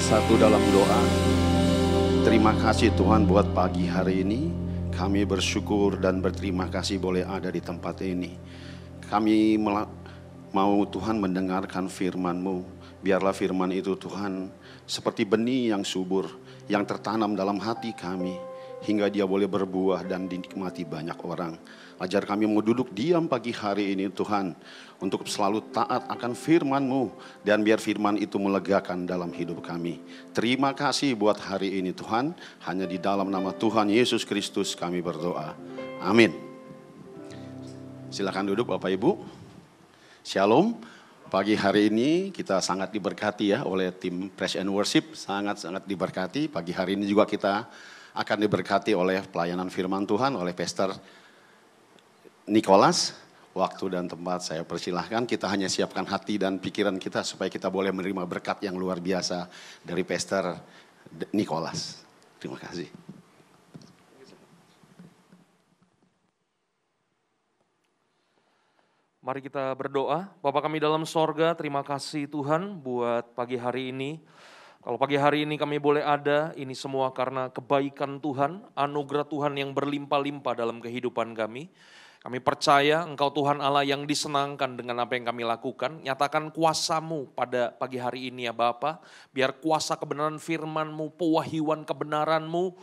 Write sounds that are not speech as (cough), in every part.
satu dalam doa. Terima kasih Tuhan buat pagi hari ini. Kami bersyukur dan berterima kasih boleh ada di tempat ini. Kami mau Tuhan mendengarkan firman-Mu. Biarlah firman itu Tuhan seperti benih yang subur yang tertanam dalam hati kami hingga dia boleh berbuah dan dinikmati banyak orang. Ajar kami mau duduk diam pagi hari ini Tuhan untuk selalu taat akan firman-Mu dan biar firman itu melegakan dalam hidup kami. Terima kasih buat hari ini Tuhan, hanya di dalam nama Tuhan Yesus Kristus kami berdoa. Amin. Silakan duduk Bapak Ibu. Shalom. Pagi hari ini kita sangat diberkati ya oleh tim Praise and Worship, sangat-sangat diberkati. Pagi hari ini juga kita akan diberkati oleh pelayanan firman Tuhan oleh Pastor Nicholas. Waktu dan tempat saya persilahkan kita hanya siapkan hati dan pikiran kita supaya kita boleh menerima berkat yang luar biasa dari Pastor Nicholas. Terima kasih. Mari kita berdoa. Bapak kami dalam sorga, terima kasih Tuhan buat pagi hari ini. Kalau pagi hari ini kami boleh ada, ini semua karena kebaikan Tuhan, anugerah Tuhan yang berlimpah-limpah dalam kehidupan kami. Kami percaya Engkau Tuhan Allah yang disenangkan dengan apa yang kami lakukan. Nyatakan kuasamu pada pagi hari ini ya Bapa. Biar kuasa kebenaran firmanmu, pewahyuan kebenaranmu,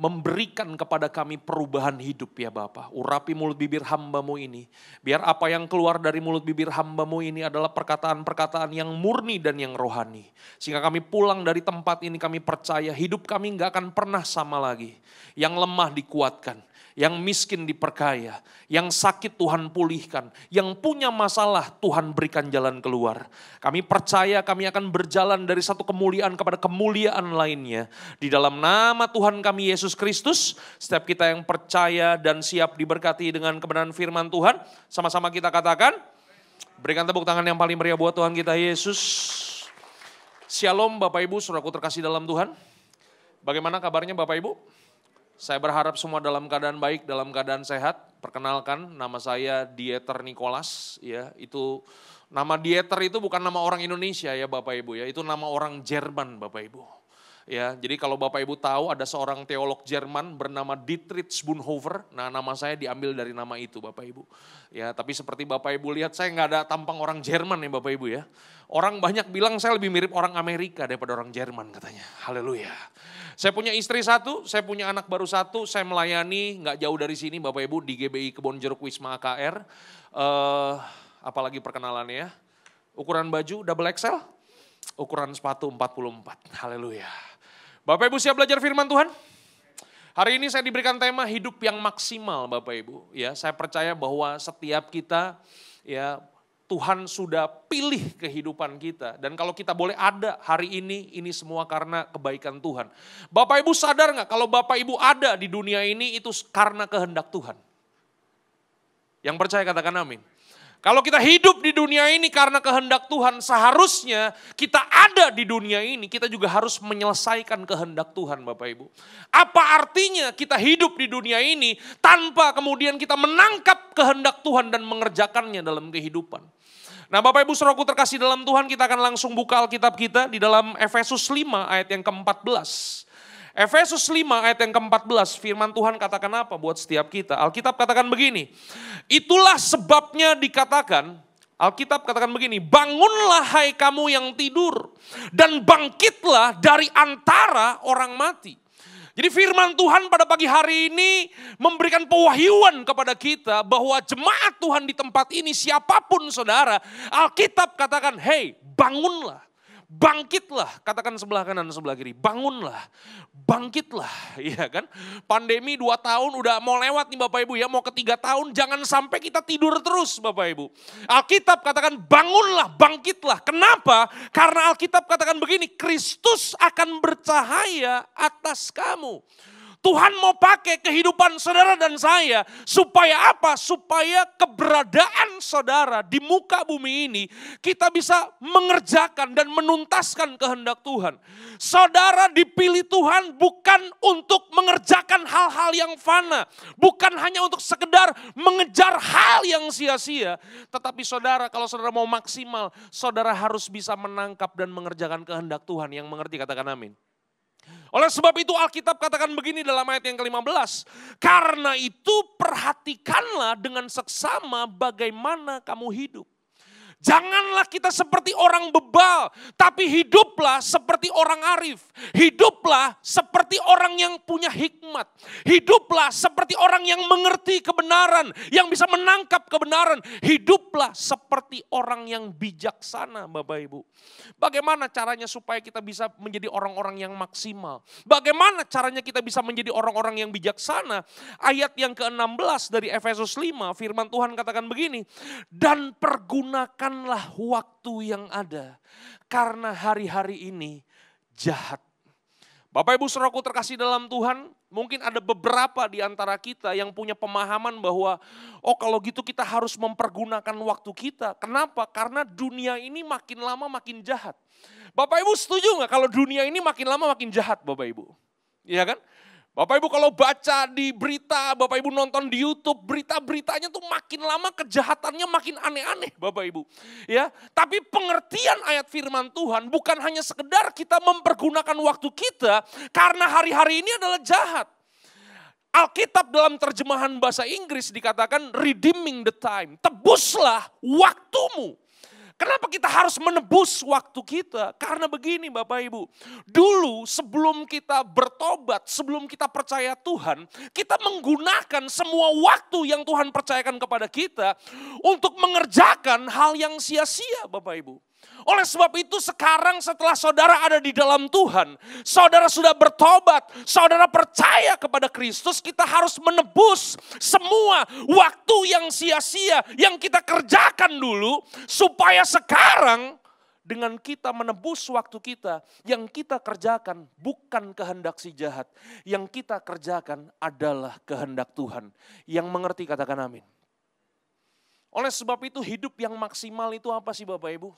memberikan kepada kami perubahan hidup ya Bapak. Urapi mulut bibir hambamu ini. Biar apa yang keluar dari mulut bibir hambamu ini adalah perkataan-perkataan yang murni dan yang rohani. Sehingga kami pulang dari tempat ini kami percaya hidup kami nggak akan pernah sama lagi. Yang lemah dikuatkan yang miskin diperkaya, yang sakit Tuhan pulihkan, yang punya masalah Tuhan berikan jalan keluar. Kami percaya kami akan berjalan dari satu kemuliaan kepada kemuliaan lainnya. Di dalam nama Tuhan kami Yesus Kristus, setiap kita yang percaya dan siap diberkati dengan kebenaran firman Tuhan, sama-sama kita katakan, berikan tepuk tangan yang paling meriah buat Tuhan kita Yesus. Shalom Bapak Ibu, saudaraku terkasih dalam Tuhan. Bagaimana kabarnya Bapak Ibu? Saya berharap semua dalam keadaan baik, dalam keadaan sehat. Perkenalkan, nama saya Dieter Nicholas. Ya, itu nama Dieter itu bukan nama orang Indonesia ya Bapak Ibu ya, itu nama orang Jerman Bapak Ibu. Ya, jadi kalau Bapak Ibu tahu ada seorang teolog Jerman bernama Dietrich Bonhoeffer. Nah, nama saya diambil dari nama itu Bapak Ibu. Ya, tapi seperti Bapak Ibu lihat saya nggak ada tampang orang Jerman ya Bapak Ibu ya. Orang banyak bilang saya lebih mirip orang Amerika daripada orang Jerman katanya. Haleluya. Saya punya istri satu, saya punya anak baru satu, saya melayani nggak jauh dari sini Bapak Ibu di GBI Kebon Jeruk Wisma AKR. Uh, eh, apalagi perkenalannya ya. Ukuran baju double XL, ukuran sepatu 44. Haleluya. Bapak Ibu siap belajar firman Tuhan? Hari ini saya diberikan tema hidup yang maksimal Bapak Ibu. Ya, saya percaya bahwa setiap kita ya Tuhan sudah pilih kehidupan kita. Dan kalau kita boleh ada hari ini, ini semua karena kebaikan Tuhan. Bapak Ibu sadar nggak kalau Bapak Ibu ada di dunia ini itu karena kehendak Tuhan. Yang percaya katakan amin. Kalau kita hidup di dunia ini karena kehendak Tuhan, seharusnya kita ada di dunia ini, kita juga harus menyelesaikan kehendak Tuhan Bapak Ibu. Apa artinya kita hidup di dunia ini tanpa kemudian kita menangkap kehendak Tuhan dan mengerjakannya dalam kehidupan. Nah Bapak Ibu Saudaraku terkasih dalam Tuhan kita akan langsung buka Alkitab kita di dalam Efesus 5 ayat yang ke-14. Efesus 5 ayat yang ke-14 firman Tuhan katakan apa buat setiap kita. Alkitab katakan begini, itulah sebabnya dikatakan, Alkitab katakan begini, bangunlah hai kamu yang tidur dan bangkitlah dari antara orang mati. Jadi firman Tuhan pada pagi hari ini memberikan pewahyuan kepada kita bahwa jemaat Tuhan di tempat ini siapa pun saudara, Alkitab katakan, "Hey, bangunlah." Bangkitlah, katakan sebelah kanan sebelah kiri, bangunlah, bangkitlah, (laughs) iya kan? Pandemi dua tahun udah mau lewat nih Bapak Ibu ya, mau ketiga tahun, jangan sampai kita tidur terus Bapak Ibu. Alkitab katakan bangunlah, bangkitlah. Kenapa? Karena Alkitab katakan begini, Kristus akan bercahaya atas kamu. Tuhan mau pakai kehidupan saudara dan saya supaya apa? Supaya keberadaan saudara di muka bumi ini kita bisa mengerjakan dan menuntaskan kehendak Tuhan. Saudara dipilih Tuhan bukan untuk mengerjakan hal-hal yang fana, bukan hanya untuk sekedar mengejar hal yang sia-sia, tetapi saudara kalau saudara mau maksimal, saudara harus bisa menangkap dan mengerjakan kehendak Tuhan. Yang mengerti katakan amin. Oleh sebab itu Alkitab katakan begini dalam ayat yang ke-15. Karena itu perhatikanlah dengan seksama bagaimana kamu hidup. Janganlah kita seperti orang bebal, tapi hiduplah seperti orang arif. Hiduplah seperti orang yang punya hikmat. Hiduplah seperti orang yang mengerti kebenaran, yang bisa menangkap kebenaran. Hiduplah seperti orang yang bijaksana, Bapak Ibu. Bagaimana caranya supaya kita bisa menjadi orang-orang yang maksimal? Bagaimana caranya kita bisa menjadi orang-orang yang bijaksana? Ayat yang ke-16 dari Efesus 5, firman Tuhan katakan begini, dan pergunakan gunakanlah waktu yang ada. Karena hari-hari ini jahat. Bapak Ibu Saudaraku terkasih dalam Tuhan, mungkin ada beberapa di antara kita yang punya pemahaman bahwa oh kalau gitu kita harus mempergunakan waktu kita. Kenapa? Karena dunia ini makin lama makin jahat. Bapak Ibu setuju nggak kalau dunia ini makin lama makin jahat Bapak Ibu? Iya kan? Bapak Ibu kalau baca di berita, Bapak Ibu nonton di YouTube, berita-beritanya tuh makin lama kejahatannya makin aneh-aneh Bapak Ibu. Ya, tapi pengertian ayat firman Tuhan bukan hanya sekedar kita mempergunakan waktu kita karena hari-hari ini adalah jahat. Alkitab dalam terjemahan bahasa Inggris dikatakan redeeming the time. Tebuslah waktumu. Kenapa kita harus menebus waktu kita? Karena begini Bapak Ibu, dulu sebelum kita bertobat, sebelum kita percaya Tuhan, kita menggunakan semua waktu yang Tuhan percayakan kepada kita untuk mengerjakan hal yang sia-sia Bapak Ibu. Oleh sebab itu sekarang setelah saudara ada di dalam Tuhan, saudara sudah bertobat, saudara percaya kepada Kristus, kita harus menebus semua waktu yang sia-sia yang kita kerjakan dulu supaya sekarang dengan kita menebus waktu kita, yang kita kerjakan bukan kehendak si jahat, yang kita kerjakan adalah kehendak Tuhan. Yang mengerti katakan amin. Oleh sebab itu hidup yang maksimal itu apa sih Bapak Ibu?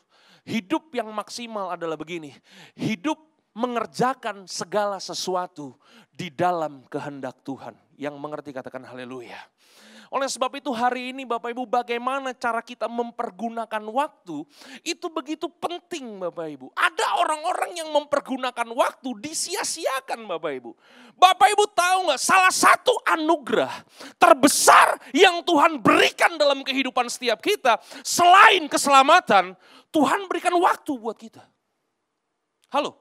Hidup yang maksimal adalah begini. Hidup mengerjakan segala sesuatu di dalam kehendak Tuhan. Yang mengerti katakan haleluya. Oleh sebab itu hari ini Bapak Ibu bagaimana cara kita mempergunakan waktu itu begitu penting Bapak Ibu. Ada orang-orang yang mempergunakan waktu disia-siakan Bapak Ibu. Bapak Ibu tahu nggak salah satu anugerah terbesar yang Tuhan berikan dalam kehidupan setiap kita selain keselamatan Tuhan berikan waktu buat kita. Halo,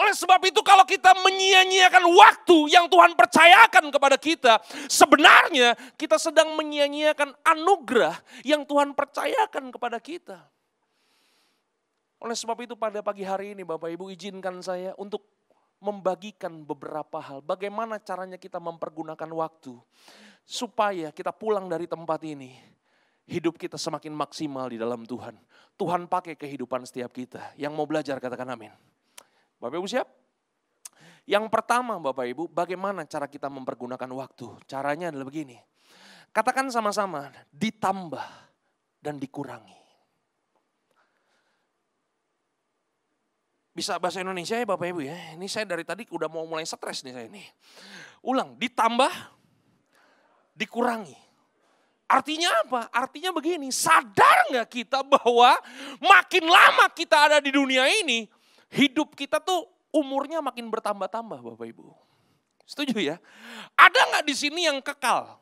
oleh sebab itu kalau kita menyia-nyiakan waktu yang Tuhan percayakan kepada kita, sebenarnya kita sedang menyia-nyiakan anugerah yang Tuhan percayakan kepada kita. Oleh sebab itu pada pagi hari ini Bapak Ibu izinkan saya untuk membagikan beberapa hal. Bagaimana caranya kita mempergunakan waktu supaya kita pulang dari tempat ini hidup kita semakin maksimal di dalam Tuhan. Tuhan pakai kehidupan setiap kita. Yang mau belajar katakan amin. Bapak Ibu siap? Yang pertama Bapak Ibu, bagaimana cara kita mempergunakan waktu? Caranya adalah begini. Katakan sama-sama, ditambah dan dikurangi. Bisa bahasa Indonesia ya Bapak Ibu ya. Ini saya dari tadi udah mau mulai stres nih saya ini. Ulang, ditambah, dikurangi. Artinya apa? Artinya begini, sadar nggak kita bahwa makin lama kita ada di dunia ini, hidup kita tuh umurnya makin bertambah-tambah Bapak Ibu. Setuju ya? Ada nggak di sini yang kekal?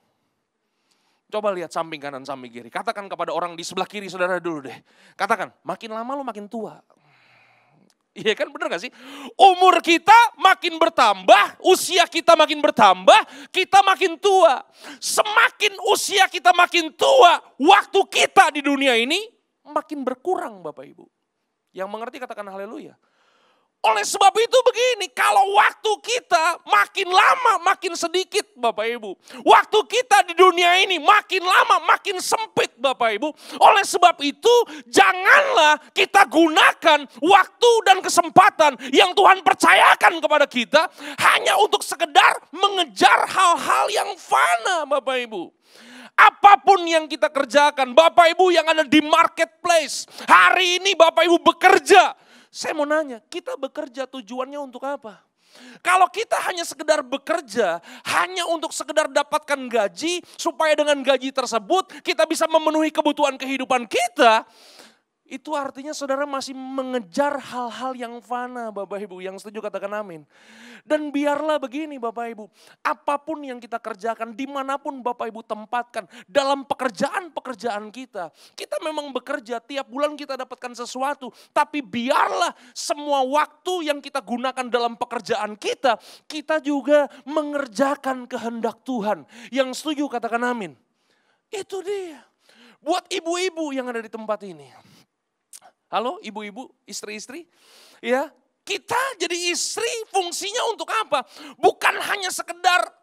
Coba lihat samping kanan samping kiri. Katakan kepada orang di sebelah kiri saudara dulu deh. Katakan, makin lama lu makin tua. Iya kan bener gak sih? Umur kita makin bertambah, usia kita makin bertambah, kita makin tua. Semakin usia kita makin tua, waktu kita di dunia ini makin berkurang Bapak Ibu. Yang mengerti katakan haleluya. Oleh sebab itu begini, kalau waktu kita makin lama makin sedikit Bapak Ibu. Waktu kita di dunia ini makin lama makin sempit Bapak Ibu. Oleh sebab itu janganlah kita gunakan waktu dan kesempatan yang Tuhan percayakan kepada kita hanya untuk sekedar mengejar hal-hal yang fana Bapak Ibu. Apa pun yang kita kerjakan, Bapak Ibu yang ada di marketplace, hari ini Bapak Ibu bekerja, saya mau nanya, kita bekerja tujuannya untuk apa? Kalau kita hanya sekedar bekerja, hanya untuk sekedar dapatkan gaji, supaya dengan gaji tersebut kita bisa memenuhi kebutuhan kehidupan kita, itu artinya saudara masih mengejar hal-hal yang fana Bapak Ibu. Yang setuju katakan amin. Dan biarlah begini Bapak Ibu. Apa pun yang kita kerjakan, di mana pun Bapak Ibu tempatkan. Dalam pekerjaan-pekerjaan kita. Kita memang bekerja, tiap bulan kita dapatkan sesuatu. Tapi biarlah semua waktu yang kita gunakan dalam pekerjaan kita. Kita juga mengerjakan kehendak Tuhan. Yang setuju katakan amin. Itu dia. Buat ibu-ibu yang ada di tempat ini. Halo ibu-ibu, istri-istri? Ya, kita jadi istri fungsinya untuk apa? Bukan hanya sekedar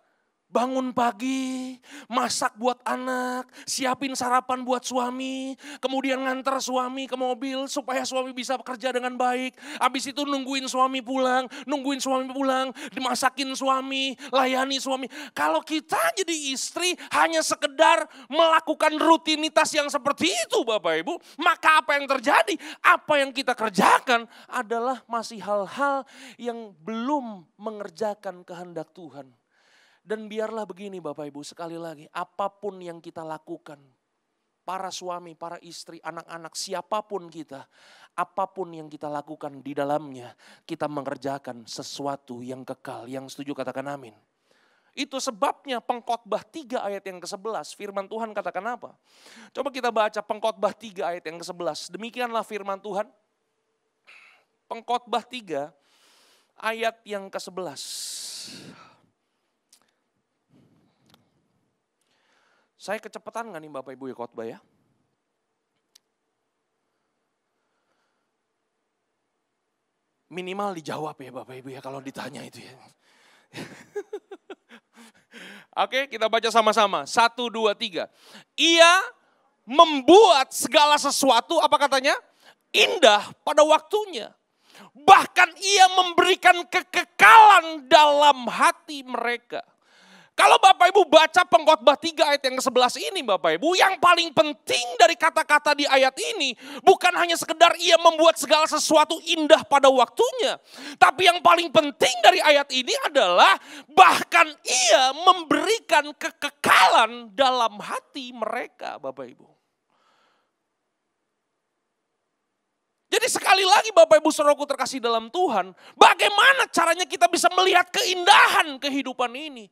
Bangun pagi, masak buat anak, siapin sarapan buat suami, kemudian nganter suami ke mobil supaya suami bisa bekerja dengan baik. Habis itu nungguin suami pulang, nungguin suami pulang, dimasakin suami, layani suami. Kalau kita jadi istri hanya sekedar melakukan rutinitas yang seperti itu Bapak Ibu, maka apa yang terjadi? Apa yang kita kerjakan adalah masih hal-hal yang belum mengerjakan kehendak Tuhan. Dan biarlah begini Bapak Ibu, sekali lagi, apa pun yang kita lakukan, para suami, para istri, anak-anak, siapa pun kita, apa pun yang kita lakukan di dalamnya, kita mengerjakan sesuatu yang kekal. Yang setuju katakan amin. Itu sebabnya pengkhotbah 3 ayat yang ke-11, firman Tuhan katakan apa? Coba kita baca pengkhotbah 3 ayat yang ke-11. Demikianlah firman Tuhan. Pengkhotbah 3 ayat yang ke-11. Saya kecepatan nggak nih Bapak Ibu ya khotbah ya? Minimal dijawab ya Bapak Ibu ya kalau ditanya itu ya. (laughs) Oke kita baca sama-sama. Satu, dua, tiga. Ia membuat segala sesuatu, apa katanya? Indah pada waktunya. Bahkan ia memberikan kekekalan dalam hati mereka. Kalau Bapak Ibu baca pengkhotbah 3 ayat yang ke-11 ini Bapak Ibu, yang paling penting dari kata-kata di ayat ini bukan hanya sekedar ia membuat segala sesuatu indah pada waktunya. Tapi yang paling penting dari ayat ini adalah bahkan ia memberikan kekekalan dalam hati mereka Bapak Ibu. Jadi sekali lagi Bapak Ibu Saudaraku terkasih dalam Tuhan, bagaimana caranya kita bisa melihat keindahan kehidupan ini?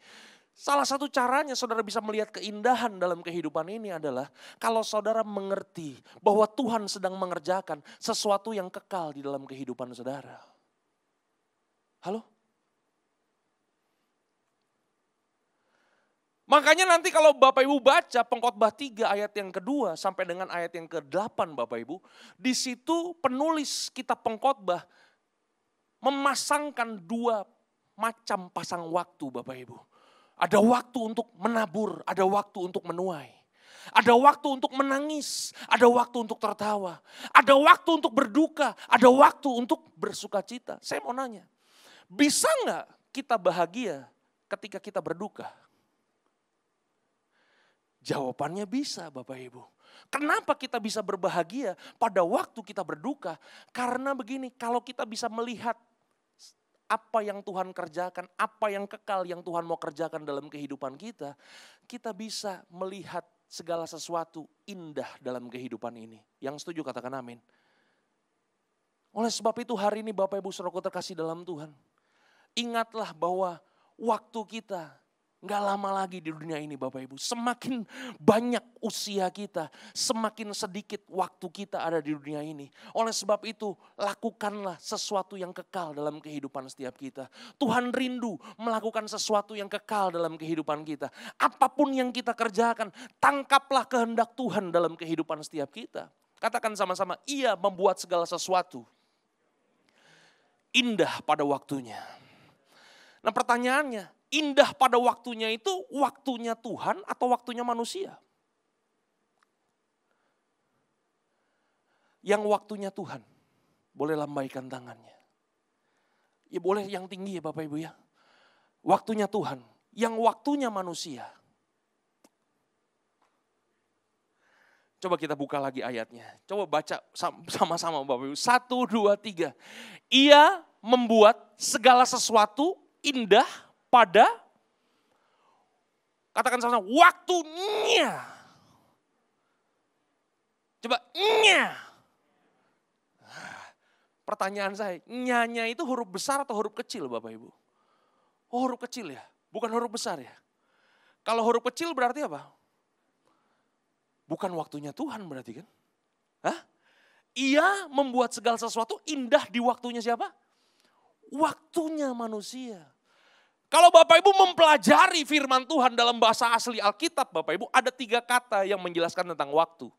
Salah satu caranya saudara bisa melihat keindahan dalam kehidupan ini adalah kalau saudara mengerti bahwa Tuhan sedang mengerjakan sesuatu yang kekal di dalam kehidupan saudara. Halo? Makanya nanti kalau Bapak Ibu baca pengkhotbah 3 ayat yang kedua sampai dengan ayat yang ke-8 Bapak Ibu, di situ penulis kitab pengkhotbah memasangkan dua macam pasang waktu Bapak Ibu. Ada waktu untuk menabur, ada waktu untuk menuai. Ada waktu untuk menangis, ada waktu untuk tertawa. Ada waktu untuk berduka, ada waktu untuk bersuka cita. Saya mau nanya, bisa nggak kita bahagia ketika kita berduka? Jawabannya bisa Bapak Ibu. Kenapa kita bisa berbahagia pada waktu kita berduka? Karena begini, kalau kita bisa melihat apa yang Tuhan kerjakan, apa yang kekal yang Tuhan mau kerjakan dalam kehidupan kita, kita bisa melihat segala sesuatu indah dalam kehidupan ini. Yang setuju katakan amin. Oleh sebab itu hari ini Bapak Ibu Saudara terkasih dalam Tuhan. Ingatlah bahwa waktu kita Nggak lama lagi di dunia ini Bapak Ibu. Semakin banyak usia kita, semakin sedikit waktu kita ada di dunia ini. Oleh sebab itu, lakukanlah sesuatu yang kekal dalam kehidupan setiap kita. Tuhan rindu melakukan sesuatu yang kekal dalam kehidupan kita. Apa pun yang kita kerjakan, tangkaplah kehendak Tuhan dalam kehidupan setiap kita. Katakan sama-sama, ia membuat segala sesuatu indah pada waktunya. Nah pertanyaannya, indah pada waktunya itu waktunya Tuhan atau waktunya manusia? Yang waktunya Tuhan, boleh lambaikan tangannya. Ya boleh yang tinggi ya Bapak Ibu ya. Waktunya Tuhan, yang waktunya manusia. Coba kita buka lagi ayatnya. Coba baca sama-sama Bapak Ibu. Satu, dua, tiga. Ia membuat segala sesuatu indah pada katakan sama sama waktunya. Coba nya. Pertanyaan saya, nyanya itu huruf besar atau huruf kecil Bapak Ibu? Oh huruf kecil ya, bukan huruf besar ya. Kalau huruf kecil berarti apa? Bukan waktunya Tuhan berarti kan? Hah? Ia membuat segala sesuatu indah di waktunya siapa? Waktunya manusia. Kalau Bapak Ibu mempelajari firman Tuhan dalam bahasa asli Alkitab, Bapak Ibu ada tiga kata yang menjelaskan tentang waktu.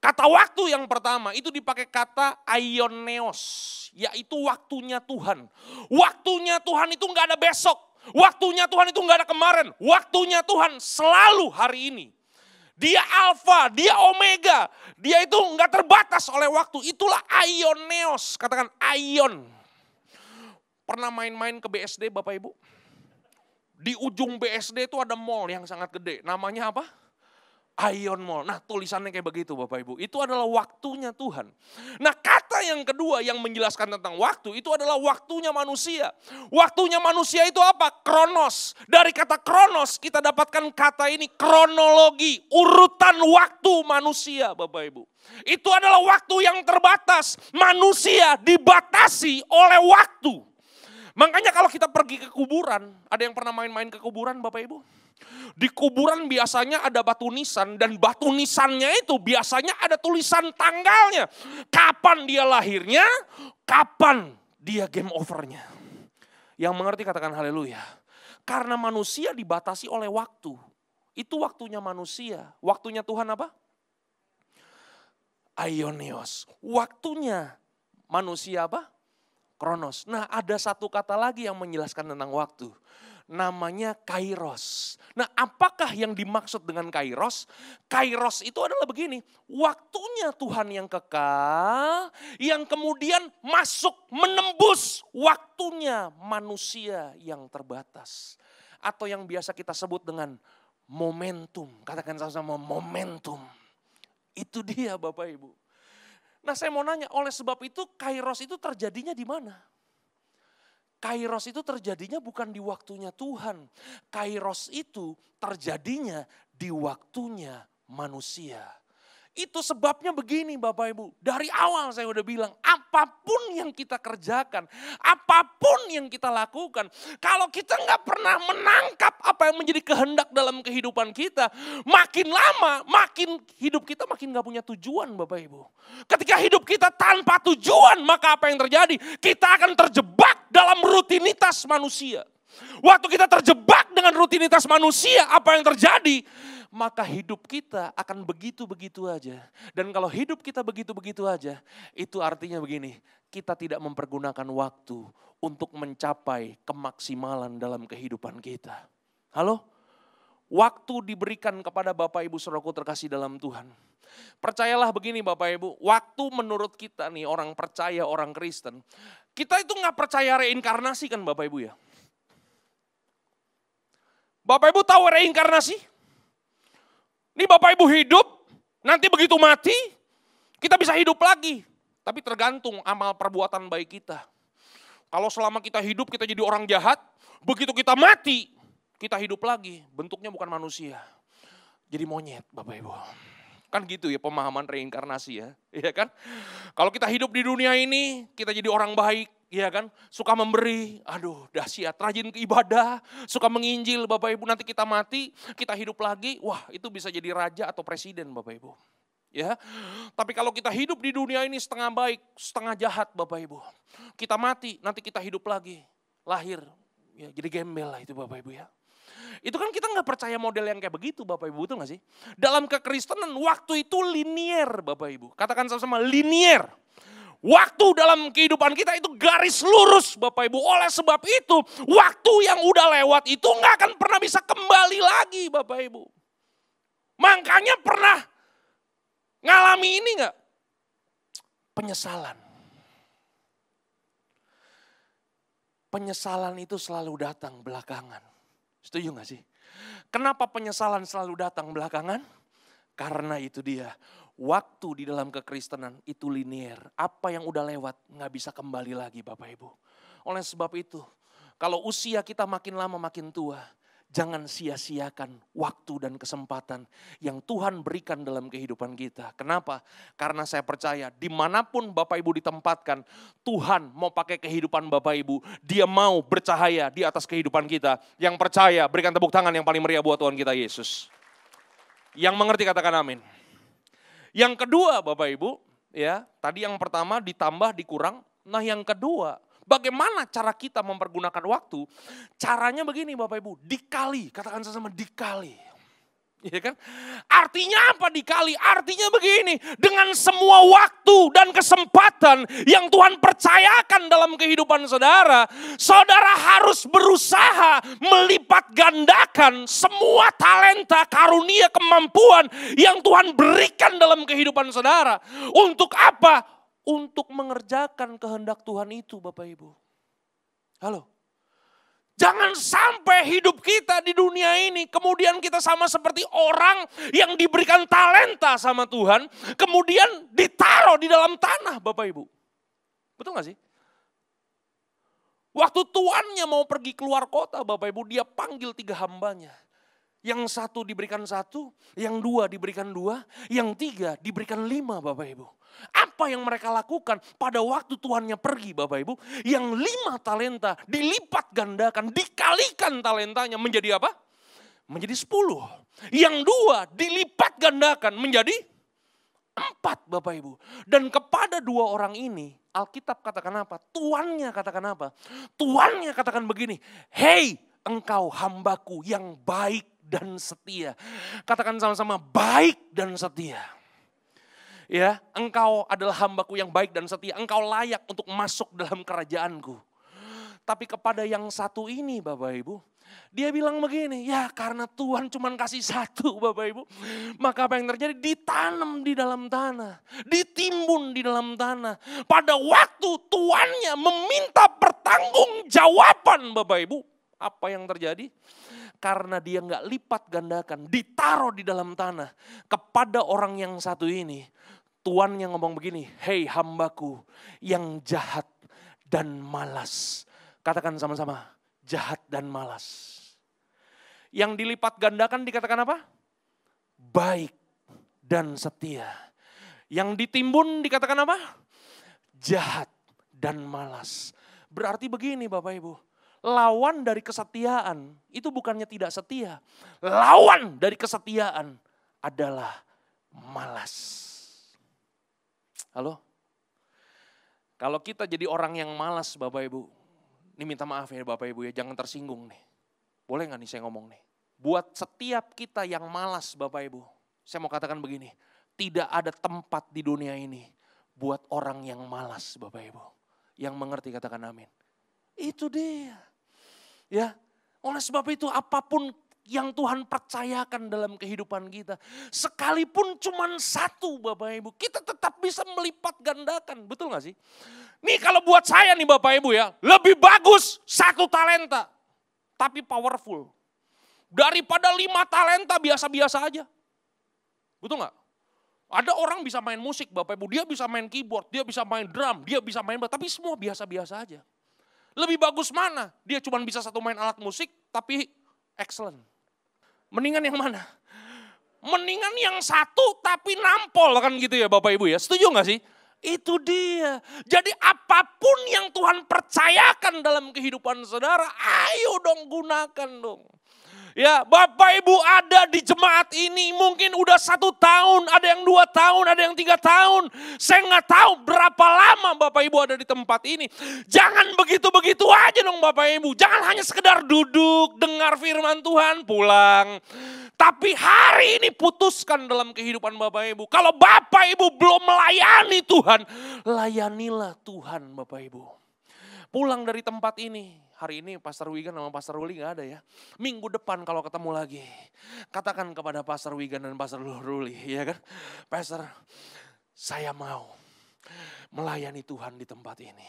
Kata waktu yang pertama itu dipakai kata aioneos, yaitu waktunya Tuhan. Waktunya Tuhan itu nggak ada besok, waktunya Tuhan itu nggak ada kemarin, waktunya Tuhan selalu hari ini. Dia alfa, dia omega, dia itu nggak terbatas oleh waktu. Itulah aioneos, katakan aion. Pernah main-main ke BSD Bapak Ibu? Di ujung BSD itu ada mall yang sangat gede, namanya apa? Ion Mall. Nah tulisannya kayak begitu Bapak Ibu. Itu adalah waktunya Tuhan. Nah kata yang kedua yang menjelaskan tentang waktu itu adalah waktunya manusia. Waktunya manusia itu apa? Kronos. Dari kata kronos kita dapatkan kata ini kronologi. Urutan waktu manusia Bapak Ibu. Itu adalah waktu yang terbatas. Manusia dibatasi oleh waktu. Makanya kalau kita pergi ke kuburan, ada yang pernah main-main ke kuburan Bapak Ibu? Di kuburan biasanya ada batu nisan dan batu nisannya itu biasanya ada tulisan tanggalnya. Kapan dia lahirnya, kapan dia game overnya. Yang mengerti katakan haleluya. Karena manusia dibatasi oleh waktu. Itu waktunya manusia. Waktunya Tuhan apa? Aionios. Waktunya manusia apa? Kronos. Nah ada satu kata lagi yang menjelaskan tentang waktu namanya kairos. Nah apakah yang dimaksud dengan kairos? Kairos itu adalah begini, waktunya Tuhan yang kekal, yang kemudian masuk menembus waktunya manusia yang terbatas. Atau yang biasa kita sebut dengan momentum, katakan sama-sama momentum. Itu dia Bapak Ibu. Nah saya mau nanya, oleh sebab itu kairos itu terjadinya di mana? Kairos itu terjadinya bukan di waktunya Tuhan. Kairos itu terjadinya di waktunya manusia. Itu sebabnya begini Bapak Ibu. Dari awal saya udah bilang, apa pun yang kita kerjakan, apa pun yang kita lakukan, kalau kita nggak pernah menangkap apa yang menjadi kehendak dalam kehidupan kita, makin lama, makin hidup kita makin nggak punya tujuan Bapak Ibu. Ketika hidup kita tanpa tujuan, maka apa yang terjadi? Kita akan terjebak dalam rutinitas manusia. Waktu kita terjebak dengan rutinitas manusia, apa yang terjadi? Maka hidup kita akan begitu-begitu aja. Dan kalau hidup kita begitu-begitu aja, itu artinya begini, kita tidak mempergunakan waktu untuk mencapai kemaksimalan dalam kehidupan kita. Halo? Waktu diberikan kepada Bapak Ibu Saudaraku terkasih dalam Tuhan. Percayalah begini Bapak Ibu, waktu menurut kita nih orang percaya, orang Kristen, kita itu nggak percaya reinkarnasi kan Bapak Ibu ya? Bapak Ibu tahu reinkarnasi? Ini Bapak Ibu hidup, nanti begitu mati, kita bisa hidup lagi. Tapi tergantung amal perbuatan baik kita. Kalau selama kita hidup kita jadi orang jahat, begitu kita mati, kita hidup lagi. Bentuknya bukan manusia. Jadi monyet Bapak Ibu. Kan gitu ya pemahaman reinkarnasi ya. (laughs) Iya kan? Kalau kita hidup di dunia ini, kita jadi orang baik, Iya kan, suka memberi, aduh dahsyat, rajin ibadah, suka menginjil Bapak Ibu, nanti kita mati, kita hidup lagi, wah itu bisa jadi raja atau presiden Bapak Ibu. Ya, tapi kalau kita hidup di dunia ini setengah baik, setengah jahat Bapak Ibu. Kita mati, nanti kita hidup lagi, lahir, ya jadi gembel lah itu Bapak Ibu ya. Itu kan kita nggak percaya model yang kayak begitu Bapak Ibu, itu nggak sih? Dalam kekristenan waktu itu linier Bapak Ibu. Katakan sama-sama linier. Waktu dalam kehidupan kita itu garis lurus Bapak Ibu. Oleh sebab itu waktu yang udah lewat itu nggak akan pernah bisa kembali lagi Bapak Ibu. Makanya pernah ngalami ini nggak? Penyesalan. Penyesalan itu selalu datang belakangan. Setuju nggak sih? Kenapa penyesalan selalu datang belakangan? Karena itu dia waktu di dalam kekristenan itu linier. Apa yang udah lewat nggak bisa kembali lagi Bapak Ibu. Oleh sebab itu, kalau usia kita makin lama makin tua, jangan sia-siakan waktu dan kesempatan yang Tuhan berikan dalam kehidupan kita. Kenapa? Karena saya percaya di mana pun Bapak Ibu ditempatkan, Tuhan mau pakai kehidupan Bapak Ibu. Dia mau bercahaya di atas kehidupan kita. Yang percaya berikan tepuk tangan yang paling meriah buat Tuhan kita Yesus. Yang mengerti katakan amin. Yang kedua Bapak Ibu, ya tadi yang pertama ditambah dikurang. Nah yang kedua, bagaimana cara kita mempergunakan waktu? Caranya begini Bapak Ibu, dikali, katakan sesama dikali. Ya kan? Artinya apa dikali? Artinya begini, dengan semua waktu dan kesempatan yang Tuhan percayakan dalam kehidupan saudara, saudara harus berusaha melipat gandakan semua talenta, karunia, kemampuan yang Tuhan berikan dalam kehidupan saudara. Untuk apa? Untuk mengerjakan kehendak Tuhan itu Bapak Ibu. Halo? Jangan sampai hidup kita di dunia ini kemudian kita sama seperti orang yang diberikan talenta sama Tuhan, kemudian ditaruh di dalam tanah Bapak Ibu. Betul gak sih? Waktu tuannya mau pergi keluar kota Bapak Ibu, dia panggil tiga hambanya. Yang satu diberikan satu, yang dua diberikan dua, yang tiga diberikan lima Bapak Ibu. Apa yang mereka lakukan pada waktu Tuhannya pergi Bapak Ibu? Yang lima talenta dilipat gandakan, dikalikan talentanya menjadi apa? Menjadi sepuluh. Yang dua dilipat gandakan menjadi empat Bapak Ibu. Dan kepada dua orang ini Alkitab katakan apa? Tuannya katakan apa? Tuannya katakan begini, Hei engkau hambaku yang baik dan setia. Katakan sama-sama baik dan setia ya engkau adalah hambaku yang baik dan setia, engkau layak untuk masuk dalam kerajaanku. Tapi kepada yang satu ini Bapak Ibu, dia bilang begini, ya karena Tuhan cuma kasih satu (laughs) Bapak Ibu. Maka apa yang terjadi? Ditanam di dalam tanah. Ditimbun di dalam tanah. Pada waktu tuannya meminta pertanggung jawaban Bapak Ibu. Apa yang terjadi? Karena dia nggak lipat gandakan, ditaruh di dalam tanah kepada orang yang satu ini. Tuhan yang ngomong begini, hei hambaku yang jahat dan malas. Katakan sama-sama, jahat dan malas. Yang dilipat gandakan dikatakan apa? Baik dan setia. Yang ditimbun dikatakan apa? Jahat dan malas. Berarti begini Bapak Ibu, lawan dari kesetiaan itu bukannya tidak setia. Lawan dari kesetiaan adalah malas. Halo? Kalau kita jadi orang yang malas Bapak Ibu, ini minta maaf ya Bapak Ibu ya, jangan tersinggung nih. Boleh nggak nih saya ngomong nih? Buat setiap kita yang malas Bapak Ibu, saya mau katakan begini, tidak ada tempat di dunia ini buat orang yang malas Bapak Ibu. Yang mengerti katakan amin. Itu dia. Ya, oleh sebab itu apa pun yang Tuhan percayakan dalam kehidupan kita. Sekalipun cuma satu Bapak Ibu, kita tetap bisa melipat gandakan. Betul gak sih? Nih kalau buat saya nih Bapak Ibu ya, lebih bagus satu talenta. Tapi powerful. Daripada lima talenta biasa-biasa aja. Betul gak? Ada orang bisa main musik Bapak Ibu, dia bisa main keyboard, dia bisa main drum, dia bisa main tapi semua biasa-biasa aja. Lebih bagus mana? Dia cuma bisa satu main alat musik, tapi excellent. Mendingan yang mana? Mendingan yang satu tapi nampol kan gitu ya Bapak Ibu ya. Setuju gak sih? Itu dia. Jadi apa pun yang Tuhan percayakan dalam kehidupan saudara, ayo dong gunakan dong. Ya, Bapak Ibu ada di jemaat ini mungkin udah satu tahun, ada yang dua tahun, ada yang tiga tahun. Saya nggak tahu berapa lama Bapak Ibu ada di tempat ini. Jangan begitu-begitu aja dong Bapak Ibu. Jangan hanya sekedar duduk, dengar firman Tuhan, pulang. Tapi hari ini putuskan dalam kehidupan Bapak Ibu. Kalau Bapak Ibu belum melayani Tuhan, layanilah Tuhan Bapak Ibu. Pulang dari tempat ini, hari ini Pastor Wigan sama Pastor Ruli gak ada ya. Minggu depan kalau ketemu lagi, katakan kepada Pastor Wigan dan Pastor Ruli, ya kan? Pastor, saya mau melayani Tuhan di tempat ini.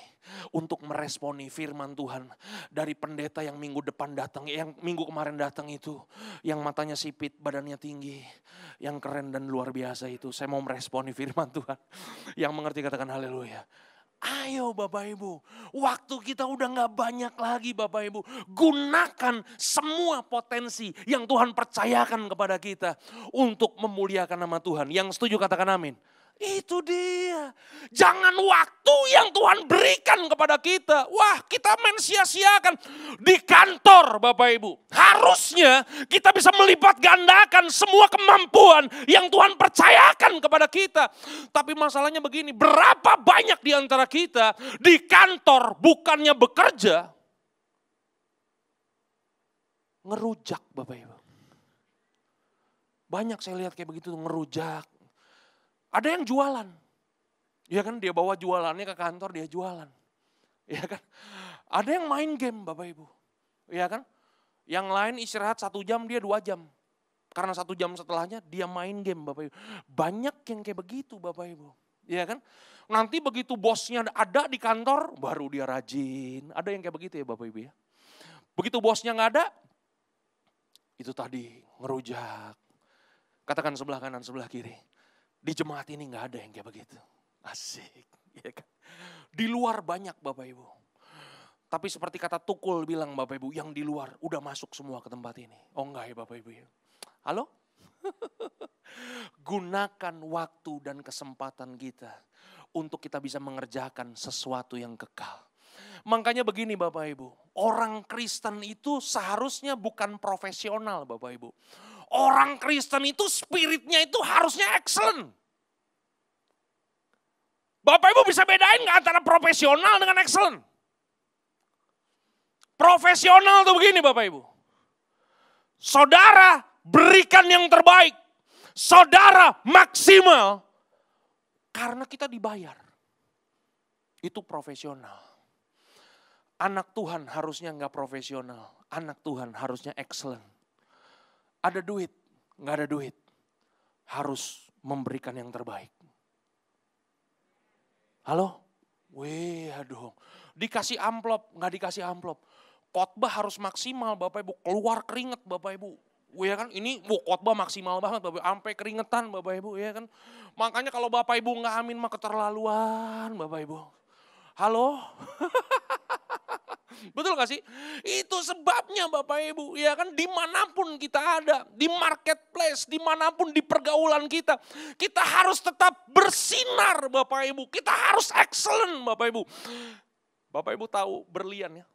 Untuk meresponi firman Tuhan dari pendeta yang minggu depan datang, yang minggu kemarin datang itu. Yang matanya sipit, badannya tinggi, yang keren dan luar biasa itu. Saya mau meresponi firman Tuhan. Yang mengerti katakan haleluya. Ayo Bapak Ibu, waktu kita udah gak banyak lagi Bapak Ibu. Gunakan semua potensi yang Tuhan percayakan kepada kita untuk memuliakan nama Tuhan. Yang setuju katakan amin. Itu dia. Jangan waktu yang Tuhan berikan kepada kita. Wah kita main sia-siakan. Di kantor Bapak Ibu. Harusnya kita bisa melipat gandakan semua kemampuan yang Tuhan percayakan kepada kita. Tapi masalahnya begini. Berapa banyak di antara kita di kantor bukannya bekerja. Ngerujak Bapak Ibu. Banyak saya lihat kayak begitu ngerujak ada yang jualan. Ya kan dia bawa jualannya ke kantor dia jualan. Ya kan. Ada yang main game Bapak Ibu. Ya kan. Yang lain istirahat satu jam dia dua jam. Karena satu jam setelahnya dia main game Bapak Ibu. Banyak yang kayak begitu Bapak Ibu. Ya kan. Nanti begitu bosnya ada di kantor baru dia rajin. Ada yang kayak begitu ya Bapak Ibu ya. Begitu bosnya nggak ada, itu tadi ngerujak. Katakan sebelah kanan, sebelah kiri. Di jemaat ini nggak ada yang kayak begitu. Asik. Ya kan? Di luar banyak Bapak Ibu. Tapi seperti kata Tukul bilang Bapak Ibu, yang di luar udah masuk semua ke tempat ini. Oh enggak ya Bapak Ibu ya. Halo? (laughs) Gunakan waktu dan kesempatan kita untuk kita bisa mengerjakan sesuatu yang kekal. Makanya begini Bapak Ibu, orang Kristen itu seharusnya bukan profesional Bapak Ibu. Orang Kristen itu spiritnya itu harusnya excellent. Bapak Ibu bisa bedain nggak antara profesional dengan excellent? Profesional tuh begini Bapak Ibu. Saudara berikan yang terbaik. Saudara maksimal. Karena kita dibayar. Itu profesional. Anak Tuhan harusnya nggak profesional. Anak Tuhan harusnya excellent. Ada duit, nggak ada duit. Harus memberikan yang terbaik. Halo? Wih, aduh. Dikasih amplop, nggak dikasih amplop. Khotbah harus maksimal Bapak Ibu. Keluar keringet Bapak Ibu. Wih ya kan, ini bu, khotbah maksimal banget Bapak Ibu. Sampai keringetan Bapak Ibu ya kan. Makanya kalau Bapak Ibu nggak amin mah keterlaluan Bapak Ibu. Halo? (laughs) Betul gak sih? Itu sebabnya Bapak Ibu, ya kan di mana pun kita ada, di marketplace, di mana pun di pergaulan kita, kita harus tetap bersinar Bapak Ibu, kita harus excellent Bapak Ibu. Bapak Ibu tahu berlian ya?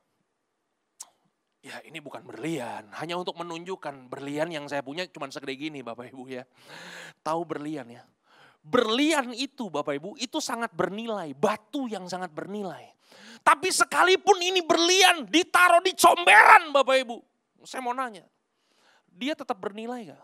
Ya ini bukan berlian, hanya untuk menunjukkan berlian yang saya punya cuma segede gini Bapak Ibu ya. Tahu berlian ya? Berlian itu Bapak Ibu, itu sangat bernilai, batu yang sangat bernilai. Tapi sekalipun ini berlian ditaruh di comberan Bapak Ibu. Saya mau nanya, dia tetap bernilai gak?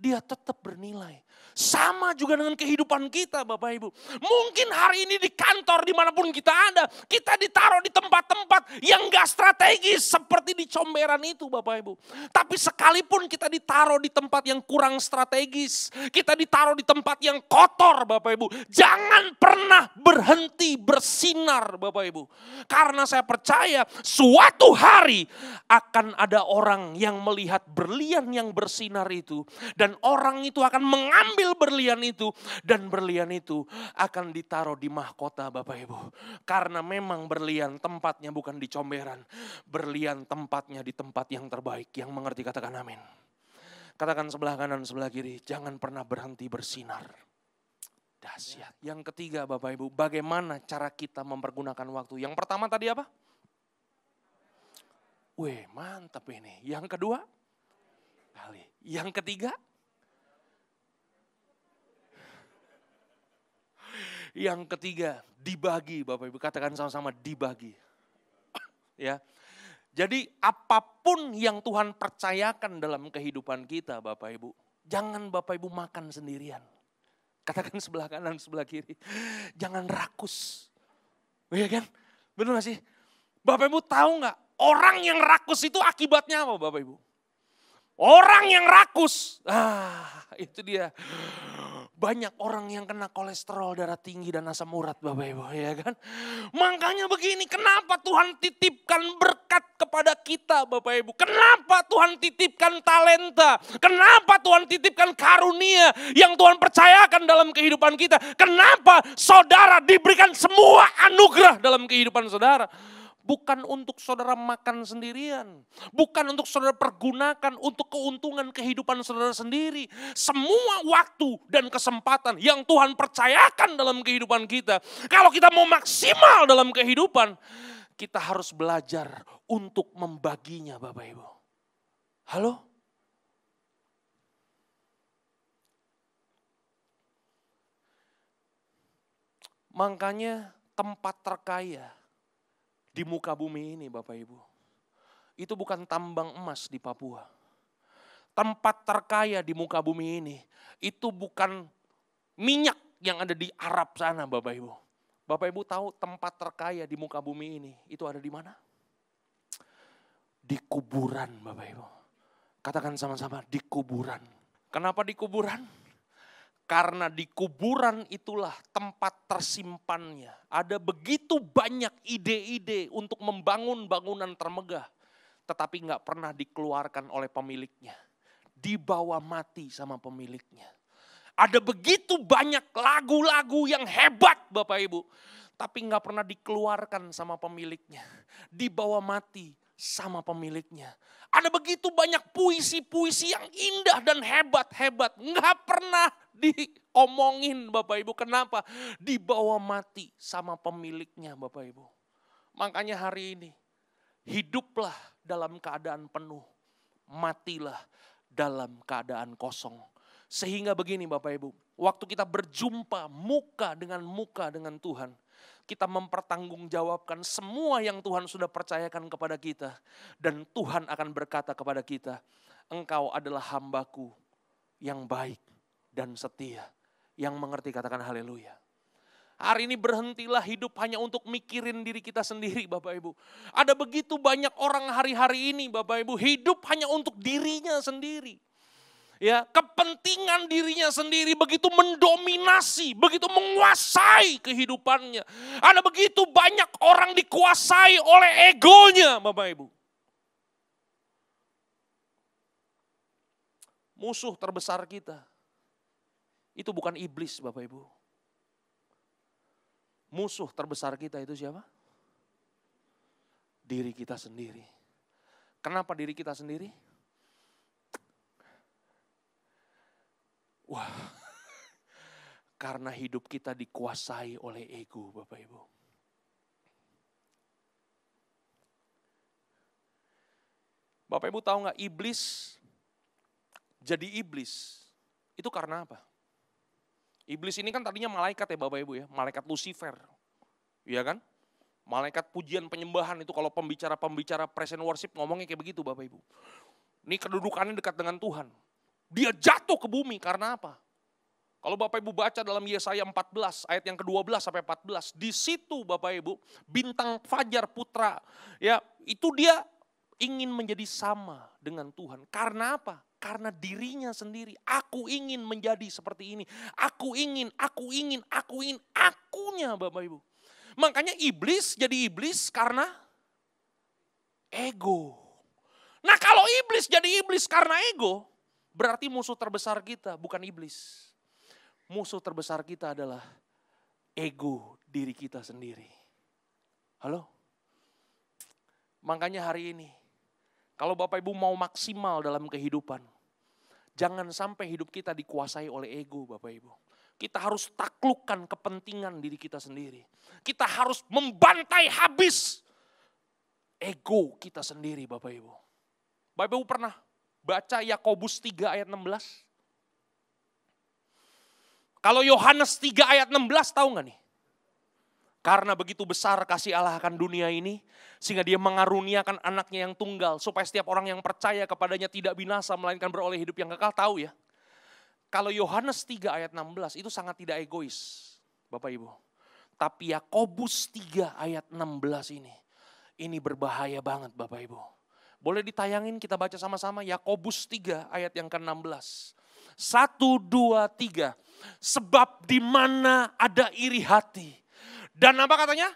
Dia tetap bernilai. Sama juga dengan kehidupan kita Bapak Ibu. Mungkin hari ini di kantor di mana pun kita ada. Kita ditaruh di tempat-tempat yang gak strategis seperti di comberan itu Bapak Ibu. Tapi sekalipun kita ditaruh di tempat yang kurang strategis. Kita ditaruh di tempat yang kotor Bapak Ibu. Jangan pernah berhenti bersinar Bapak Ibu. Karena saya percaya suatu hari akan ada orang yang melihat berlian yang bersinar itu. Dan orang itu akan mengambil berlian itu dan berlian itu akan ditaruh di mahkota Bapak Ibu. Karena memang berlian tempatnya bukan di comberan. Berlian tempatnya di tempat yang terbaik. Yang mengerti katakan amin. Katakan sebelah kanan, sebelah kiri. Jangan pernah berhenti bersinar. Dahsyat. Yang ketiga Bapak Ibu, bagaimana cara kita mempergunakan waktu? Yang pertama tadi apa? Wih mantap ini. Yang kedua, kali. Yang ketiga, yang ketiga dibagi Bapak Ibu katakan sama-sama dibagi. ya. Jadi apa pun yang Tuhan percayakan dalam kehidupan kita Bapak Ibu, jangan Bapak Ibu makan sendirian. Katakan (laughs) sebelah kanan, sebelah kiri. Jangan rakus. Iya kan? Benar gak sih? Bapak Ibu tahu nggak orang yang rakus itu akibatnya apa Bapak Ibu? Orang yang rakus, ah itu dia. Banyak orang yang kena kolesterol, darah tinggi dan asam urat Bapak Ibu ya kan. Makanya begini, kenapa Tuhan titipkan berkat kepada kita Bapak Ibu? Kenapa Tuhan titipkan talenta? Kenapa Tuhan titipkan karunia yang Tuhan percayakan dalam kehidupan kita? Kenapa saudara diberikan semua anugerah dalam kehidupan saudara? Bukan untuk saudara makan sendirian, bukan untuk saudara pergunakan untuk keuntungan kehidupan saudara sendiri. Semua waktu dan kesempatan yang Tuhan percayakan dalam kehidupan kita, kalau kita mau maksimal dalam kehidupan, kita harus belajar untuk membaginya, Bapak Ibu. Halo? Makanya tempat terkaya di muka bumi ini Bapak Ibu. Itu bukan tambang emas di Papua. Tempat terkaya di muka bumi ini, itu bukan minyak yang ada di Arab sana Bapak Ibu. Bapak Ibu tahu tempat terkaya di muka bumi ini, itu ada di mana? Di kuburan Bapak Ibu. Katakan sama-sama, di kuburan. Kenapa di kuburan? Karena di kuburan itulah tempat tersimpannya. Ada begitu banyak ide-ide untuk membangun bangunan termegah. Tetapi nggak pernah dikeluarkan oleh pemiliknya. Dibawa mati sama pemiliknya. Ada begitu banyak lagu-lagu yang hebat Bapak Ibu. Tapi nggak pernah dikeluarkan sama pemiliknya. Dibawa mati sama pemiliknya. Ada begitu banyak puisi-puisi yang indah dan hebat-hebat. Nggak pernah diomongin Bapak Ibu. Kenapa? Dibawa mati sama pemiliknya Bapak Ibu. Makanya hari ini hiduplah dalam keadaan penuh. Matilah dalam keadaan kosong. Sehingga begini Bapak Ibu, waktu kita berjumpa muka dengan muka dengan Tuhan, kita mempertanggungjawabkan semua yang Tuhan sudah percayakan kepada kita. Dan Tuhan akan berkata kepada kita, engkau adalah hambaku yang baik dan setia. Yang mengerti katakan haleluya. Hari ini berhentilah hidup hanya untuk mikirin diri kita sendiri Bapak Ibu. Ada begitu banyak orang hari-hari ini Bapak Ibu hidup hanya untuk dirinya sendiri ya kepentingan dirinya sendiri begitu mendominasi, begitu menguasai kehidupannya. Ada begitu banyak orang dikuasai oleh egonya, Bapak Ibu. Musuh terbesar kita itu bukan iblis, Bapak Ibu. Musuh terbesar kita itu siapa? Diri kita sendiri. Kenapa diri kita sendiri? Wah, (laughs) karena hidup kita dikuasai oleh ego Bapak Ibu. Bapak Ibu tahu nggak iblis jadi iblis itu karena apa? Iblis ini kan tadinya malaikat ya Bapak Ibu ya, malaikat Lucifer. Iya kan? Malaikat pujian penyembahan itu kalau pembicara-pembicara present worship ngomongnya kayak begitu Bapak Ibu. Ini kedudukannya dekat dengan Tuhan. Dia jatuh ke bumi karena apa? Kalau Bapak Ibu baca dalam Yesaya 14 ayat yang ke-12 sampai 14, di situ Bapak Ibu bintang fajar putra ya, itu dia ingin menjadi sama dengan Tuhan. Karena apa? Karena dirinya sendiri. Aku ingin menjadi seperti ini. Aku ingin, aku ingin, aku ingin, akunya Bapak Ibu. Makanya iblis jadi iblis karena ego. Nah kalau iblis jadi iblis karena ego, Berarti musuh terbesar kita bukan iblis. Musuh terbesar kita adalah ego diri kita sendiri. Halo? Makanya hari ini, kalau Bapak Ibu mau maksimal dalam kehidupan, jangan sampai hidup kita dikuasai oleh ego Bapak Ibu. Kita harus taklukkan kepentingan diri kita sendiri. Kita harus membantai habis ego kita sendiri Bapak Ibu. Bapak Ibu pernah Baca Yakobus 3 ayat 16. Kalau Yohanes 3 ayat 16 tahu nggak nih? Karena begitu besar kasih Allah akan dunia ini, sehingga dia mengaruniakan anaknya yang tunggal, supaya setiap orang yang percaya kepadanya tidak binasa, melainkan beroleh hidup yang kekal. Tahu ya, kalau Yohanes 3 ayat 16 itu sangat tidak egois, Bapak Ibu. Tapi Yakobus 3 ayat 16 ini, ini berbahaya banget Bapak Ibu. Boleh ditayangin kita baca sama-sama Yakobus 3 ayat yang ke-16. Satu, dua, tiga. Sebab di mana ada iri hati, dan apa katanya?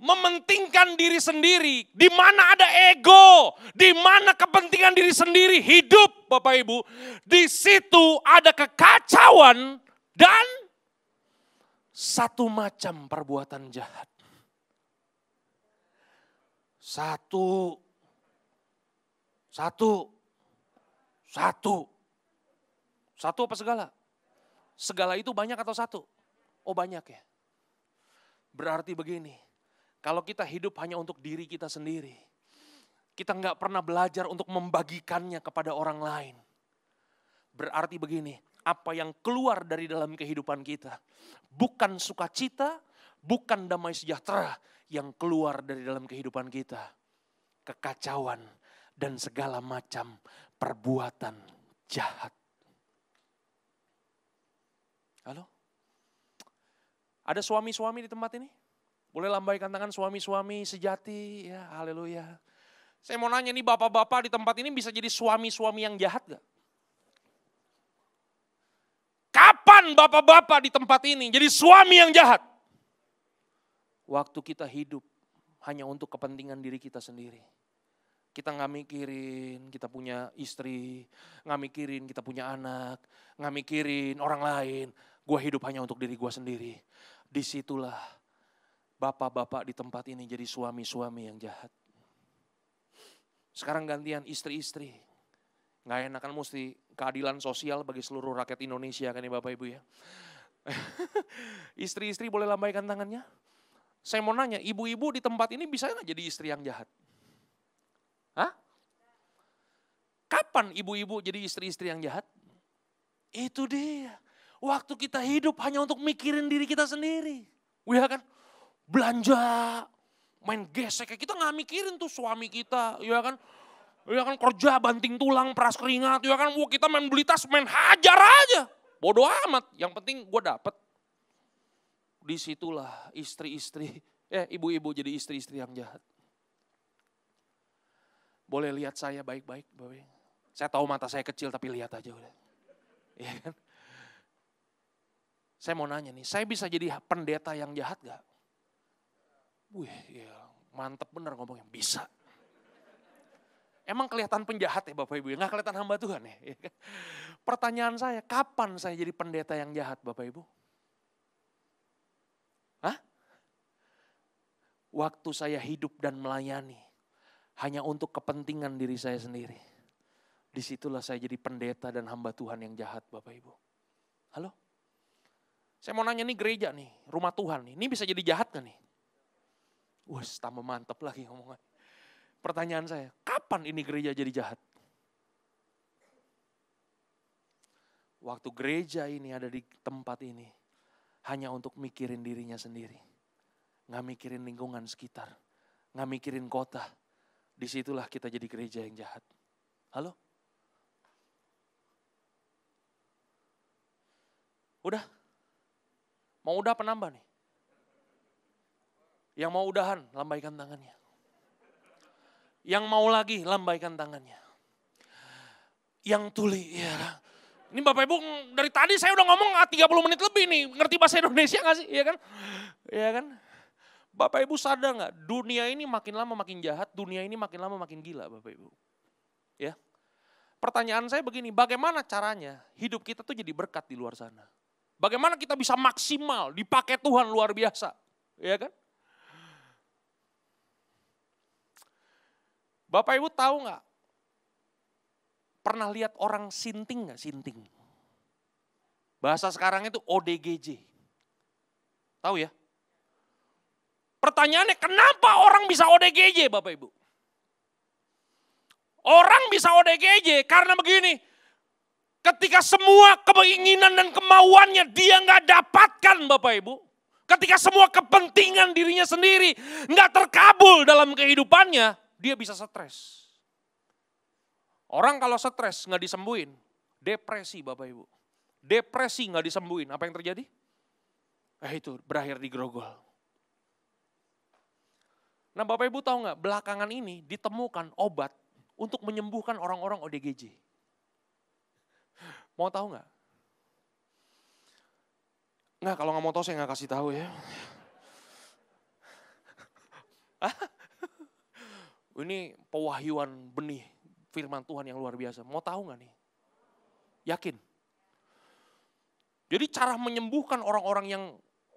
Mementingkan diri sendiri. Di mana ada ego, di mana kepentingan diri sendiri hidup Bapak Ibu. Di situ ada kekacauan dan satu macam perbuatan jahat. Satu, satu, satu. Satu apa segala? Segala itu banyak atau satu? Oh banyak ya. Berarti begini, kalau kita hidup hanya untuk diri kita sendiri, kita nggak pernah belajar untuk membagikannya kepada orang lain. Berarti begini, apa yang keluar dari dalam kehidupan kita, bukan sukacita, bukan damai sejahtera yang keluar dari dalam kehidupan kita. Kekacauan dan segala macam perbuatan jahat. Halo? Ada suami-suami di tempat ini? Boleh lambaikan tangan suami-suami sejati, ya haleluya. Saya mau nanya nih bapak-bapak di tempat ini bisa jadi suami-suami yang jahat gak? Kapan bapak-bapak di tempat ini jadi suami yang jahat? Waktu kita hidup hanya untuk kepentingan diri kita sendiri. Kita nggak mikirin kita punya istri, nggak mikirin kita punya anak, nggak mikirin orang lain. Gue hidup hanya untuk diri gue sendiri di situlah bapak-bapak di tempat ini jadi suami-suami yang jahat. Sekarang gantian istri-istri. Nggak enak kan mesti keadilan sosial bagi seluruh rakyat Indonesia kan ya Bapak Ibu ya. (laughs) Istri-istri boleh lambaikan tangannya. Saya mau nanya, ibu-ibu di tempat ini bisa nggak jadi istri yang jahat? Hah? Kapan ibu-ibu jadi istri-istri yang jahat? Itu dia. Waktu kita hidup hanya untuk mikirin diri kita sendiri. Ya kan? Belanja, main gesek. Kita nggak mikirin tuh suami kita, ya kan? Ya kan kerja banting tulang, peras keringat, ya kan? Wah kita main beli tas, main hajar aja. Bodoh amat, yang penting gue dapet. Di situlah istri-istri, eh ibu-ibu jadi istri-istri yang jahat. Boleh lihat saya baik-baik, Saya tahu mata saya kecil tapi lihat aja udah. Ya kan? Saya mau nanya nih, saya bisa jadi pendeta yang jahat gak? Wih, ya mantep bener ngomongnya, bisa. Emang kelihatan penjahat ya Bapak Ibu, nggak kelihatan hamba Tuhan ya. Iya kan? Pertanyaan saya, kapan saya jadi pendeta yang jahat Bapak Ibu? Hah? Waktu saya hidup dan melayani, hanya untuk kepentingan diri saya sendiri. Di situlah saya jadi pendeta dan hamba Tuhan yang jahat Bapak Ibu. Halo? Saya mau nanya nih gereja nih, rumah Tuhan nih, ini bisa jadi jahat gak nih? Wah, tambah mantep lagi ngomongnya. Pertanyaan saya, kapan ini gereja jadi jahat? Waktu gereja ini ada di tempat ini, hanya untuk mikirin dirinya sendiri. Nggak mikirin lingkungan sekitar, nggak mikirin kota. Di situlah kita jadi gereja yang jahat. Halo? Udah? Mau udah penambah nih? Yang mau udahan, lambaikan tangannya. Yang mau lagi, lambaikan tangannya. Yang tuli, ya. Ini Bapak Ibu dari tadi saya udah ngomong 30 ah, menit lebih nih. Ngerti bahasa Indonesia gak sih? Iya kan? Iya kan? Bapak Ibu sadar gak? Dunia ini makin lama makin jahat, dunia ini makin lama makin gila Bapak Ibu. Ya. Pertanyaan saya begini, bagaimana caranya hidup kita tuh jadi berkat di luar sana? Bagaimana kita bisa maksimal dipakai Tuhan luar biasa, ya kan? Bapak Ibu tahu nggak? Pernah lihat orang sinting nggak sinting? Bahasa sekarang itu ODGJ. Tahu ya? Pertanyaannya kenapa orang bisa ODGJ Bapak Ibu? Orang bisa ODGJ karena begini. Ketika semua keinginan dan kemauannya dia nggak dapatkan Bapak Ibu. Ketika semua kepentingan dirinya sendiri nggak terkabul dalam kehidupannya, dia bisa stres. Orang kalau stres nggak disembuhin, depresi Bapak Ibu. Depresi nggak disembuhin, apa yang terjadi? Eh itu berakhir di grogol. Nah Bapak Ibu tahu nggak, belakangan ini ditemukan obat untuk menyembuhkan orang-orang ODGJ. Mau tahu nggak? Nggak, kalau nggak mau tahu saya nggak kasih tahu ya. (laughs) Ini pewahyuan benih firman Tuhan yang luar biasa. Mau tahu nggak nih? Yakin? Jadi cara menyembuhkan orang-orang yang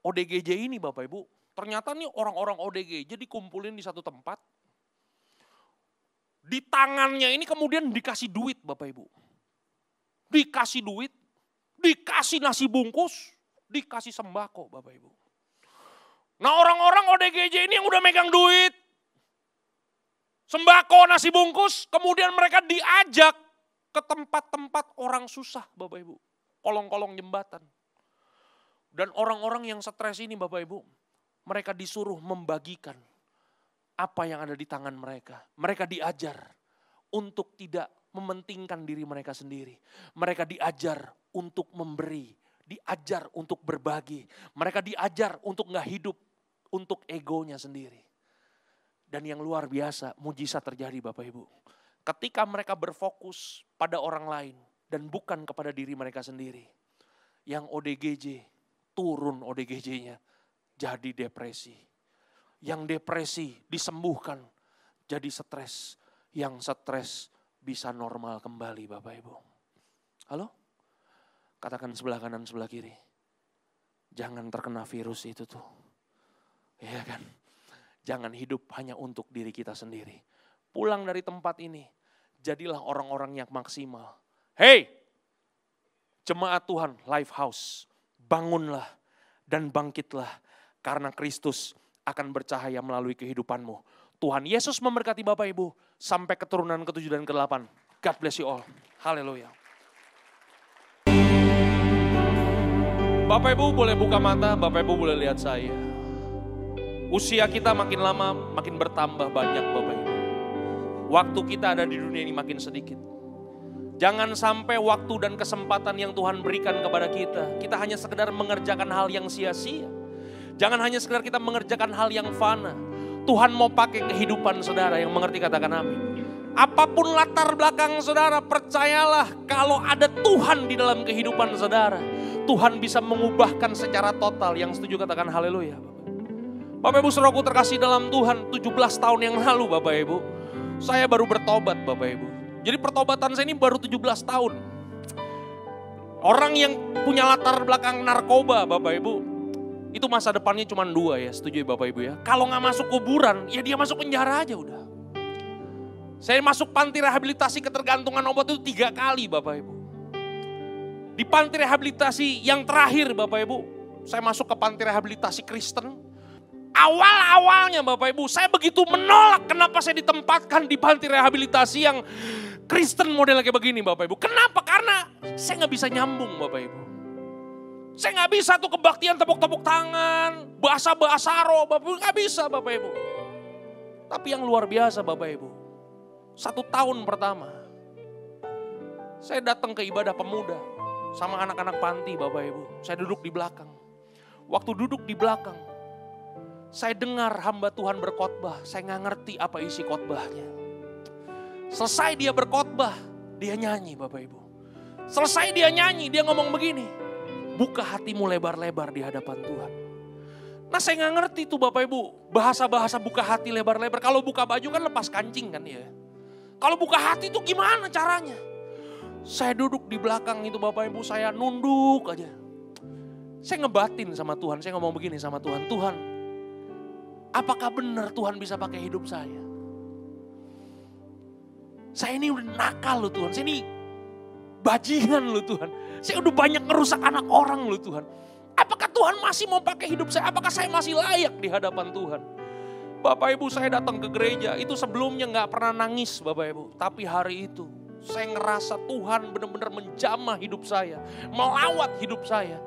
ODGJ ini Bapak Ibu, ternyata nih orang-orang ODGJ dikumpulin di satu tempat, di tangannya ini kemudian dikasih duit Bapak Ibu. Dikasih duit, dikasih nasi bungkus, dikasih sembako Bapak Ibu. Nah orang-orang ODGJ ini yang udah megang duit, sembako, nasi bungkus, kemudian mereka diajak ke tempat-tempat orang susah Bapak Ibu. Kolong-kolong jembatan. Dan orang-orang yang stres ini Bapak Ibu, mereka disuruh membagikan apa yang ada di tangan mereka. Mereka diajar untuk tidak mementingkan diri mereka sendiri. Mereka diajar untuk memberi, diajar untuk berbagi. Mereka diajar untuk nggak hidup untuk egonya sendiri. Dan yang luar biasa, mujizat terjadi Bapak Ibu. Ketika mereka berfokus pada orang lain dan bukan kepada diri mereka sendiri. Yang ODGJ, turun ODGJ-nya, jadi depresi yang depresi disembuhkan jadi stres. Yang stres bisa normal kembali Bapak Ibu. Halo? Katakan sebelah kanan, sebelah kiri. Jangan terkena virus itu tuh. Iya kan? Jangan hidup hanya untuk diri kita sendiri. Pulang dari tempat ini, jadilah orang-orang yang maksimal. Hei, jemaat Tuhan, Life House, bangunlah dan bangkitlah karena Kristus akan bercahaya melalui kehidupanmu. Tuhan Yesus memberkati Bapak Ibu sampai keturunan ke-7 dan ke-8. God bless you all. Haleluya. Bapak Ibu boleh buka mata, Bapak Ibu boleh lihat saya. Usia kita makin lama makin bertambah banyak Bapak Ibu. Waktu kita ada di dunia ini makin sedikit. Jangan sampai waktu dan kesempatan yang Tuhan berikan kepada kita, kita hanya sekedar mengerjakan hal yang sia-sia Jangan hanya sekedar kita mengerjakan hal yang fana. Tuhan mau pakai kehidupan saudara yang mengerti katakan amin. Apa pun latar belakang saudara, percayalah kalau ada Tuhan di dalam kehidupan saudara. Tuhan bisa mengubahkan secara total. Yang setuju katakan haleluya. Bapak Ibu saudaraku terkasih dalam Tuhan 17 tahun yang lalu Bapak Ibu. Saya baru bertobat Bapak Ibu. Jadi pertobatan saya ini baru 17 tahun. Orang yang punya latar belakang narkoba Bapak Ibu itu masa depannya cuma dua ya, setuju ya Bapak Ibu ya. Kalau nggak masuk kuburan, ya dia masuk penjara aja udah. Saya masuk panti rehabilitasi ketergantungan obat itu tiga kali Bapak Ibu. Di panti rehabilitasi yang terakhir Bapak Ibu, saya masuk ke panti rehabilitasi Kristen. Awal-awalnya Bapak Ibu, saya begitu menolak kenapa saya ditempatkan di panti rehabilitasi yang Kristen model kayak begini Bapak Ibu. Kenapa? Karena saya nggak bisa nyambung Bapak Ibu. Saya nggak bisa tuh kebaktian tepuk-tepuk tangan, bahasa-bahasa roh, Bapak Ibu. Nggak bisa Bapak Ibu. Tapi yang luar biasa Bapak Ibu. Satu tahun pertama, saya datang ke ibadah pemuda sama anak-anak panti Bapak Ibu. Saya duduk di belakang. Waktu duduk di belakang, saya dengar hamba Tuhan berkhotbah. Saya nggak ngerti apa isi khotbahnya. Selesai dia berkhotbah, dia nyanyi Bapak Ibu. Selesai dia nyanyi, dia ngomong begini. Buka hatimu lebar-lebar di hadapan Tuhan. Nah saya nggak ngerti tuh Bapak Ibu, bahasa-bahasa buka hati lebar-lebar. Kalau buka baju kan lepas kancing kan ya. Kalau buka hati itu gimana caranya? Saya duduk di belakang itu Bapak Ibu, saya nunduk aja. Saya ngebatin sama Tuhan, saya ngomong begini sama Tuhan, Tuhan, apakah benar Tuhan bisa pakai hidup saya? Saya ini udah nakal loh Tuhan, saya ini bajingan loh Tuhan. Saya udah banyak ngerusak anak orang loh Tuhan. Apakah Tuhan masih mau pakai hidup saya? Apakah saya masih layak di hadapan Tuhan? Bapak Ibu saya datang ke gereja, itu sebelumnya nggak pernah nangis Bapak Ibu. Tapi hari itu saya ngerasa Tuhan benar-benar menjamah hidup saya, melawat hidup saya.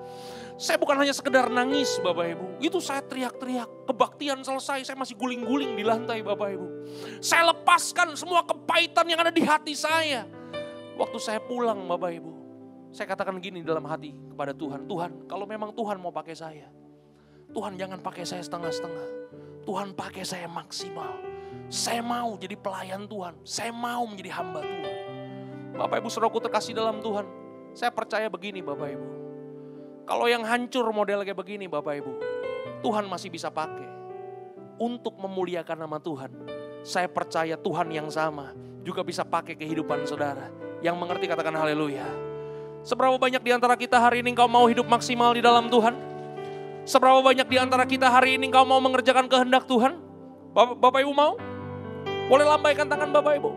Saya bukan hanya sekedar nangis Bapak Ibu, itu saya teriak-teriak, kebaktian selesai, saya masih guling-guling di lantai Bapak Ibu. Saya lepaskan semua kepahitan yang ada di hati saya. Waktu saya pulang Bapak Ibu, saya katakan gini dalam hati kepada Tuhan, Tuhan kalau memang Tuhan mau pakai saya, Tuhan jangan pakai saya setengah-setengah. Tuhan pakai saya maksimal. Saya mau jadi pelayan Tuhan, saya mau menjadi hamba Tuhan. Bapak Ibu saudaraku terkasih dalam Tuhan, saya percaya begini Bapak Ibu. Kalau yang hancur model kayak begini Bapak Ibu, Tuhan masih bisa pakai untuk memuliakan nama Tuhan. Saya percaya Tuhan yang sama juga bisa pakai kehidupan saudara. Yang mengerti katakan haleluya. Seberapa banyak di antara kita hari ini engkau mau hidup maksimal di dalam Tuhan? Seberapa banyak di antara kita hari ini engkau mau mengerjakan kehendak Tuhan? Bapak, Bapak Ibu mau? Boleh lambaikan tangan Bapak Ibu?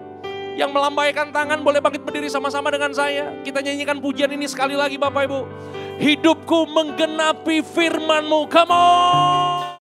Yang melambaikan tangan boleh bangkit berdiri sama-sama dengan saya. Kita nyanyikan pujian ini sekali lagi Bapak Ibu. Hidupku menggenapi firmanmu. Come on.